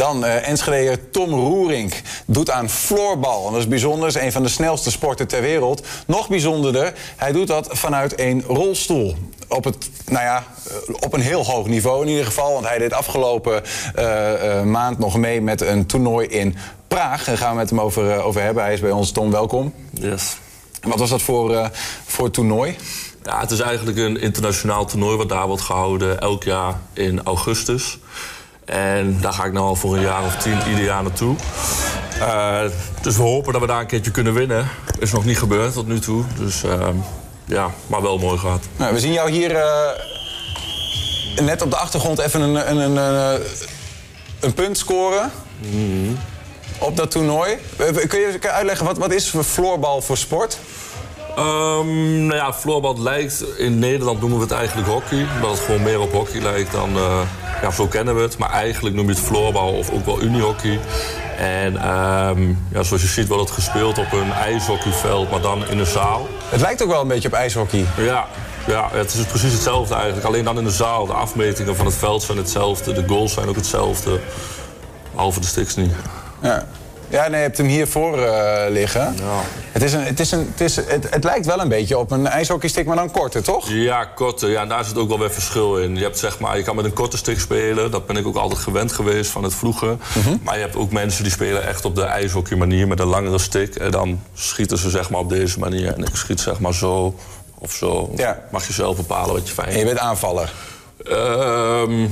Dan uh, Enschedeer Tom Roerink doet aan floorbal. En dat is bijzonder, is een van de snelste sporten ter wereld. Nog bijzonderder, hij doet dat vanuit een rolstoel. Op, het, nou ja, op een heel hoog niveau in ieder geval. Want hij deed afgelopen uh, maand nog mee met een toernooi in Praag. Daar gaan we met hem over, over hebben. Hij is bij ons. Tom, welkom. Yes. Wat was dat voor, voor toernooi? Ja, het is eigenlijk een internationaal toernooi wat daar wordt gehouden elk jaar in augustus. En daar ga ik nu al voor een jaar of tien ieder jaar naartoe. Uh, dus we hopen dat we daar een keertje kunnen winnen. Is nog niet gebeurd tot nu toe. Dus uh, ja, maar wel mooi gehad. Nou, we zien jou hier uh, net op de achtergrond even een, een, een, een punt scoren. Mm. Op dat toernooi. Kun je uitleggen, wat, wat is floorbal voor sport? Um, nou ja, floorbal lijkt... In Nederland noemen we het eigenlijk hockey. Omdat het gewoon meer op hockey lijkt dan... Uh, ja, zo kennen we het. Maar eigenlijk noem je het floorbal of ook wel unihockey. En um, ja, zoals je ziet wordt het gespeeld op een ijshockeyveld, maar dan in een zaal. Het lijkt ook wel een beetje op ijshockey. Ja, ja, het is precies hetzelfde eigenlijk. Alleen dan in de zaal. De afmetingen van het veld zijn hetzelfde. De goals zijn ook hetzelfde. Behalve de sticks niet. Ja. Ja, nee, je hebt hem hiervoor uh, liggen. Ja. Het, is een, het, is een, het, is, het, het, lijkt wel een beetje op een ijshockeystick, maar dan korter, toch? Ja, korter. Ja, en daar zit ook wel weer verschil in. Je, hebt, zeg maar, je kan met een korte stick spelen. Dat ben ik ook altijd gewend geweest van het vroeger. Mm -hmm. Maar je hebt ook mensen die spelen echt op de ijshockey manier met een langere stick. En dan schieten ze zeg maar op deze manier. En ik schiet zeg maar zo of zo. Ja. Mag je zelf bepalen wat je fijn vindt. En je bent aanvaller? Uh,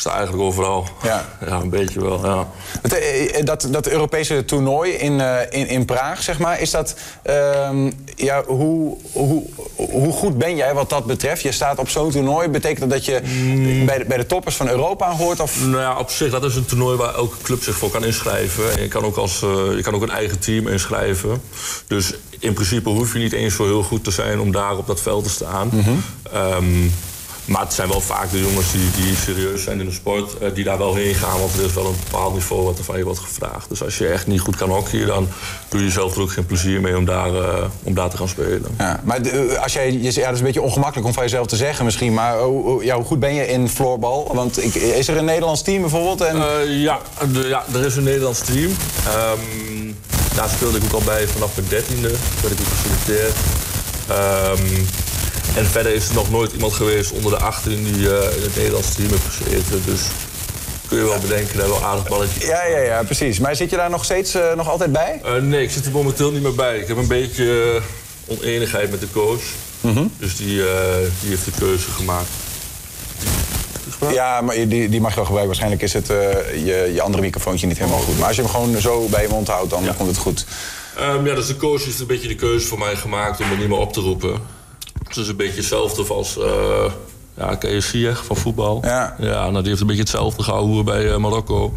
sta eigenlijk overal. Ja, ja een beetje wel, ja. Dat, dat Europese toernooi in, uh, in, in Praag, zeg maar, is dat... Uh, ja, hoe, hoe, hoe goed ben jij wat dat betreft? Je staat op zo'n toernooi. Betekent dat dat je mm. bij, de, bij de toppers van Europa hoort? Of? Nou ja, op zich, dat is een toernooi waar elke club zich voor kan inschrijven. En je kan ook, als, uh, je kan ook een eigen team inschrijven. Dus in principe hoef je niet eens zo heel goed te zijn om daar op dat veld te staan. Mhm. Mm -hmm. um, maar het zijn wel vaak de jongens die, die serieus zijn in de sport, uh, die daar wel heen gaan. Want er is wel een bepaald niveau wat er van je wordt gevraagd. Dus als je echt niet goed kan hockeyen, dan doe je zelf er ook geen plezier mee om daar, uh, om daar te gaan spelen. Ja, maar de, als jij, ja, dat is een beetje ongemakkelijk om van jezelf te zeggen misschien. Maar hoe, ja, hoe goed ben je in floorbal? Want ik, is er een Nederlands team bijvoorbeeld? En... Uh, ja, de, ja, er is een Nederlands team. Um, daar speelde ik ook al bij vanaf mijn dertiende. werd ik ook geselecteerd. Um, en verder is er nog nooit iemand geweest onder de 18 die uh, in het Nederlands team heeft gezeten. Dus kun je wel bedenken, dat wel aardig balletje. Ja, ja, ja, precies. Maar zit je daar nog steeds uh, nog altijd bij? Uh, nee, ik zit er momenteel niet meer bij. Ik heb een beetje oneenigheid met de coach. Mm -hmm. Dus die, die heeft de keuze gemaakt. Ja, maar die, die mag je wel gebruiken. Waarschijnlijk is het je, je andere microfoontje niet helemaal goed. Maar als je hem gewoon zo bij je mond houdt, dan ja. komt het goed. Um, ja, dus de coach heeft een beetje de keuze voor mij gemaakt om me niet meer op te roepen. Het is een beetje hetzelfde als uh, ja, Ziyech van voetbal. Ja. ja nou, die heeft een beetje hetzelfde gehouden bij uh, Marokko.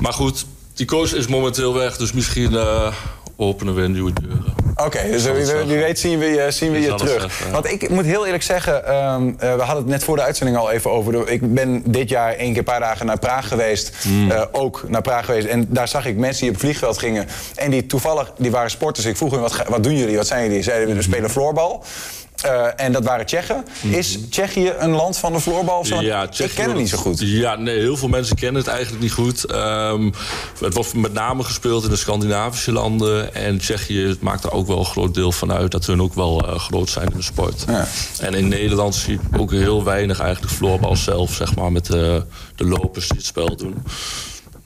Maar goed, die coach is momenteel weg, dus misschien uh, openen we een nieuwe deuren. Oké, okay, dus wie, wie, weet zien we je, zien we je terug. Zeggen. Want ik moet heel eerlijk zeggen, um, uh, we hadden het net voor de uitzending al even over. Ik ben dit jaar één keer een paar dagen naar Praag geweest. Mm. Uh, ook naar Praag geweest. En daar zag ik mensen die op het vliegveld gingen. En die toevallig, die waren sporters. Ik vroeg hen, wat, wat doen jullie? Wat zijn jullie? Zeiden we, spelen floorbal. Uh, en dat waren Tsjechen. Is Tsjechië een land van de floorbal? Of zo? Ja, Tsjechië ik ken het niet zo goed. Ja, nee, heel veel mensen kennen het eigenlijk niet goed. Um, het wordt met name gespeeld in de Scandinavische landen. En Tsjechië maakt er ook wel een groot deel van uit dat hun ook wel uh, groot zijn in de sport. Ja. En in Nederland zie ik ook heel weinig eigenlijk floorbal zelf, zeg maar, met de, de lopers die het spel doen.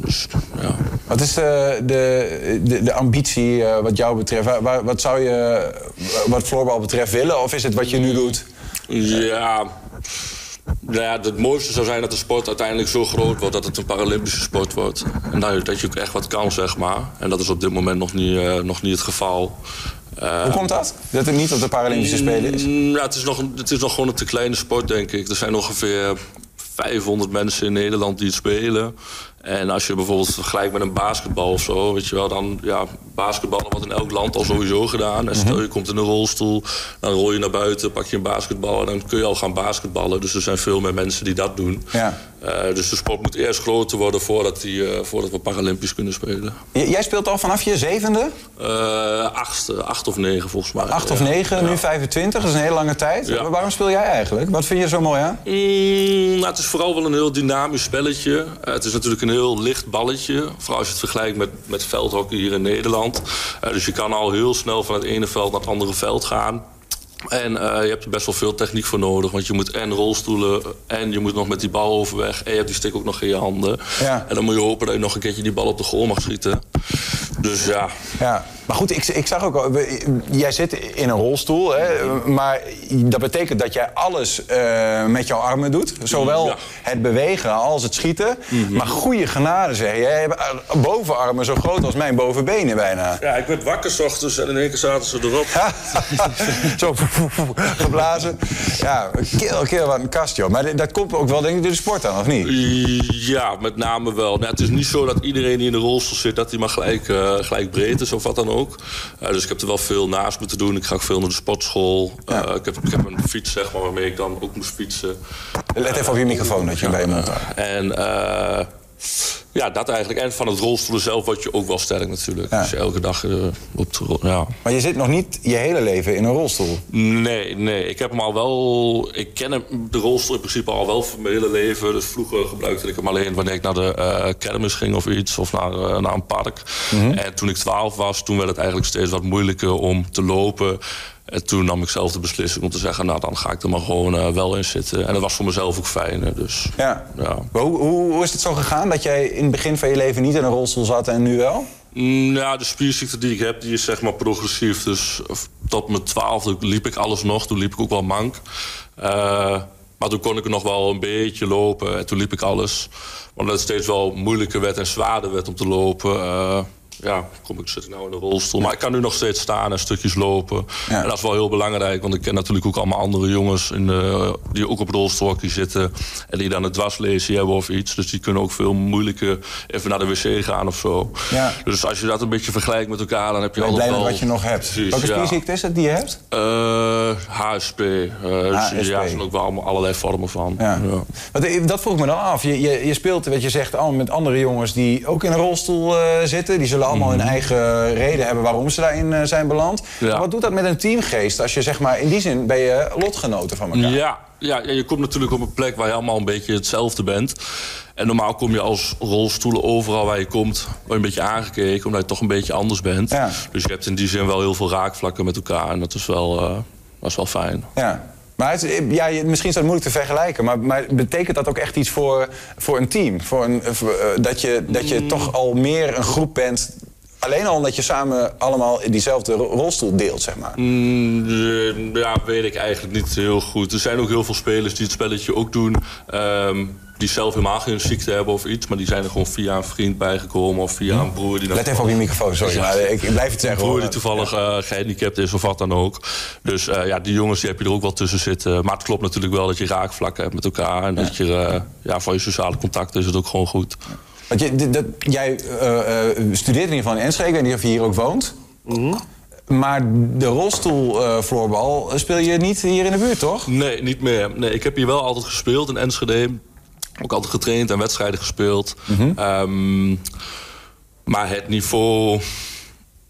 Dus, ja. Wat is de, de, de, de ambitie uh, wat jou betreft? Waar, wat zou je wat floorbal betreft willen? Of is het wat je nu doet? Ja, nou ja, het mooiste zou zijn dat de sport uiteindelijk zo groot wordt dat het een Paralympische sport wordt. En dat, dat je ook echt wat kan, zeg maar. En dat is op dit moment nog niet, uh, nog niet het geval. Uh, Hoe komt dat? Dat het niet op de Paralympische Spelen is? Ja, het is, nog, het is nog gewoon een te kleine sport, denk ik. Er zijn ongeveer 500 mensen in Nederland die het spelen. En als je bijvoorbeeld vergelijkt met een basketbal of zo, weet je wel, dan ja, basketballen wordt in elk land al sowieso gedaan. En stel je komt in een rolstoel, dan rol je naar buiten, pak je een basketbal en dan kun je al gaan basketballen. Dus er zijn veel meer mensen die dat doen. Ja. Uh, dus de sport moet eerst groter worden voordat, die, uh, voordat we Paralympisch kunnen spelen. J jij speelt al vanaf je zevende? Uh, achtste, acht of negen volgens mij. Acht of negen, ja. nu 25, dat is een hele lange tijd. Ja. Waarom speel jij eigenlijk? Wat vind je zo mooi aan? Mm, nou, het is vooral wel een heel dynamisch spelletje. het is natuurlijk een heel licht balletje. Vooral als je het vergelijkt met, met veldhockey hier in Nederland. Uh, dus je kan al heel snel van het ene veld naar het andere veld gaan. En uh, je hebt er best wel veel techniek voor nodig. Want je moet en rolstoelen en je moet nog met die bal overweg. En je hebt die stick ook nog in je handen. Ja. En dan moet je hopen dat je nog een keertje die bal op de goal mag schieten. Dus ja. ja. Maar goed, ik, ik zag ook al, jij zit in een rolstoel, hè, maar dat betekent dat jij alles uh, met jouw armen doet. Zowel ja. het bewegen als het schieten. Mm -hmm. Maar goede genade zeg. Jij hebt bovenarmen zo groot als mijn bovenbenen bijna. Ja, ik werd wakker 's ochtends en in één keer zaten ze erop. zo geblazen. Ja, keel, keel wat een kast, joh. Maar dat komt ook wel denk ik door de sport dan, of niet? Ja, met name wel. Nou, het is niet zo dat iedereen die in de rolstoel zit, dat hij maar gelijk, uh, gelijk breed is of wat dan ook. Uh, dus ik heb er wel veel naast moeten doen. Ik ga ook veel naar de sportschool. Ja. Uh, ik, heb, ik heb een fiets zeg maar, waarmee ik dan ook moest fietsen. Let even op je microfoon dat je bij je mond houdt. En uh, ja, dat eigenlijk. En van het rolstoelen zelf word je ook wel sterk natuurlijk. Ja. Dus elke dag uh, op de rol, ja. Maar je zit nog niet je hele leven in een rolstoel? Nee, nee. Ik heb hem al wel... Ik ken hem, de rolstoel in principe al wel voor mijn hele leven. Dus vroeger gebruikte ik hem alleen wanneer ik naar de uh, kermis ging of iets. Of naar, uh, naar een park. Mm -hmm. En toen ik 12 was, toen werd het eigenlijk steeds wat moeilijker om te lopen. En toen nam ik zelf de beslissing om te zeggen... nou, dan ga ik er maar gewoon uh, wel in zitten. En dat was voor mezelf ook fijn. Dus, ja. hoe, hoe, hoe is het zo gegaan dat jij in het begin van je leven niet in een rolstoel zat en nu wel? Mm, ja, de spierziekte die ik heb, die is zeg maar progressief. Dus tot mijn twaalfde liep ik alles nog. Toen liep ik ook wel mank. Uh, maar toen kon ik nog wel een beetje lopen. En toen liep ik alles. Omdat het steeds wel moeilijker werd en zwaarder werd om te lopen... Uh, ja, kom ik, zit nou in de rolstoel. Maar ik kan nu nog steeds staan en stukjes lopen. Ja. En dat is wel heel belangrijk, want ik ken natuurlijk ook allemaal andere jongens... In de, die ook op rolstoelhockey zitten en die dan een dwarslesie hebben of iets. Dus die kunnen ook veel moeilijker even naar de wc gaan of zo. Ja. Dus als je dat een beetje vergelijkt met elkaar, dan heb je Ben altijd blij wel... wat je nog hebt? Precies, Welke spierziekte is het die je hebt? Uh, HSP. Uh, HSP. Dus, ja, er zijn ook wel allemaal allerlei vormen van. Ja. Eh, dat vroeg me dan af. Je, je, je speelt, wat je zegt, met andere jongens die ook in een rolstoel uh, zitten. Die zullen allemaal Mhm. hun eigen reden hebben waarom ze daarin uh, zijn beland. Ja. Maar wat doet dat met een teamgeest als je zeg maar in die zin ben je lotgenoten van elkaar? Ja, ja, je komt natuurlijk op een plek waar je allemaal een beetje hetzelfde bent. En normaal kom je als rolstoelen overal waar je komt... een beetje aangekeken, omdat je toch een beetje anders bent. Ja. Dus je hebt in die zin wel heel veel raakvlakken met elkaar. En dat is wel, uh, dat is wel fijn. Ja. Maar het, ja, misschien is dat moeilijk te vergelijken, maar, maar, betekent dat ook echt iets voor, voor een team? Voor een, voor, uh, dat je, dat je mm. toch al meer een groep bent Alleen al omdat je samen allemaal diezelfde rolstoel deelt, zeg maar. Mm, ja, weet ik eigenlijk niet heel goed. Er zijn ook heel veel spelers die het spelletje ook doen. Um, die zelf helemaal geen ziekte hebben of iets. Maar die zijn er gewoon via een vriend bijgekomen of via een broer. Die Let even op je microfoon, sorry. Maar ik, ik blijf het zeggen. Een broer die toevallig uh, gehandicapt is of wat dan ook. Dus uh, ja, die jongens die heb je er ook wel tussen zitten. Maar het klopt natuurlijk wel dat je raakvlakken hebt met elkaar. En ja. dat je, uh, ja, voor je sociale contacten is het ook gewoon goed. Want je, dat, jij uh, uh, studeert in ieder geval in Enschede. Ik weet niet of je hier ook woont. Mhm. Mm -hmm. Maar de rolstoelvloorbal uh, speel je niet hier in de buurt, toch? Nee, niet meer. Nee, ik heb hier wel altijd gespeeld in Enschede. Ook altijd getraind en wedstrijden gespeeld. Mhm. Mm -hmm. um, maar het niveau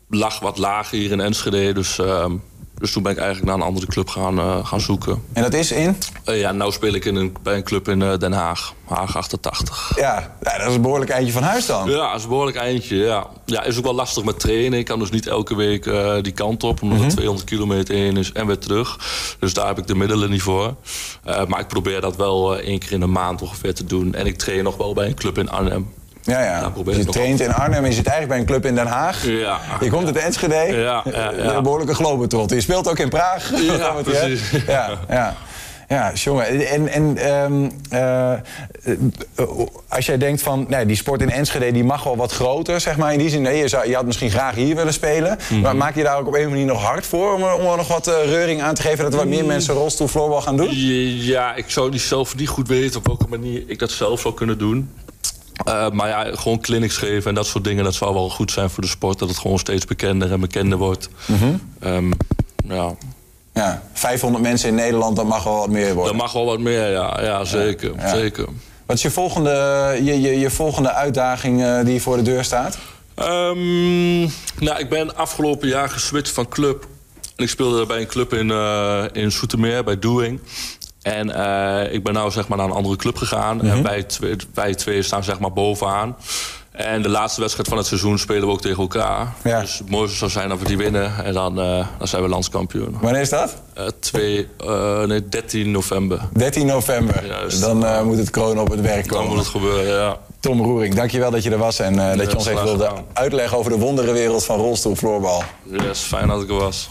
lag wat lager hier in Enschede. Dus, um, dus toen ben ik eigenlijk naar een andere club gaan, uh, gaan zoeken. En dat is in? Uh, ja, nu speel ik in een, bij een club in uh, Den Haag. Haag 88. Ja, ja, dat is een behoorlijk eindje van huis dan. Ja, dat is een behoorlijk eindje, ja. Ja, is ook wel lastig met trainen. Ik kan dus niet elke week die kant op, omdat Mhm. het 200 kilometer heen is en weer terug. Dus daar heb ik de middelen niet voor. Maar ik probeer dat wel één keer in de maand ongeveer te doen. En ik train nog wel bij een club in Arnhem. Ja, ja. Je traint in Arnhem en je zit eigenlijk bij een club in Den Haag. Ja. Je komt uit Enschede. Ja, ja, ja. Een behoorlijke globetrot. Je speelt ook in Praag. Ja, precies. Ja, ja. Ja, jongen. En, en um, uh, als jij denkt van, nee, die sport in Enschede die mag wel wat groter, zeg maar. In die zin, nee, je, zou, je had misschien graag hier willen spelen. Mhm. Maar maak je daar ook op een manier nog hard voor om, er- om er nog wat uh, reuring aan te geven dat er wat meer mensen rolstoelfloorbal gaan doen? Ja, ik zou niet zelf niet goed weten op welke manier ik dat zelf zou kunnen doen. Uh, maar ja, gewoon clinics geven en dat soort dingen, dat zou wel goed zijn voor de sport. Dat het gewoon steeds bekender en bekender wordt. Mhm. Um, ja, Ja, 500 mensen in Nederland, dat mag wel wat meer worden. dat mag wel wat meer, ja, ja zeker. Ja. zeker. Wat is je volgende, je, je, je volgende uitdaging uh, die voor de deur staat? Um, nou, ik ben afgelopen jaar geswitcht van club. En ik speelde bij een club in, uh, in Soetermeer, bij Doing. En uh, ik ben nou zeg maar naar een andere club gegaan. Mm -hmm. En wij twee, wij twee staan zeg maar bovenaan. En de laatste wedstrijd van het seizoen spelen we ook tegen elkaar. Ja. Dus het mooiste zou zijn dat we die winnen. En dan, uh, dan zijn we landskampioen. Wanneer is dat? Uh, twee, uh, nee, 13 november. 13 november. Juist. Dan moet het kroon op het werk komen. Dan moet het gebeuren, ja. Tom Roering, dankjewel dat je er was. En dat je ons even wilde uitleggen over de wonderenwereld van rolstoelfloorbal. Ja, yes, fijn dat ik er was.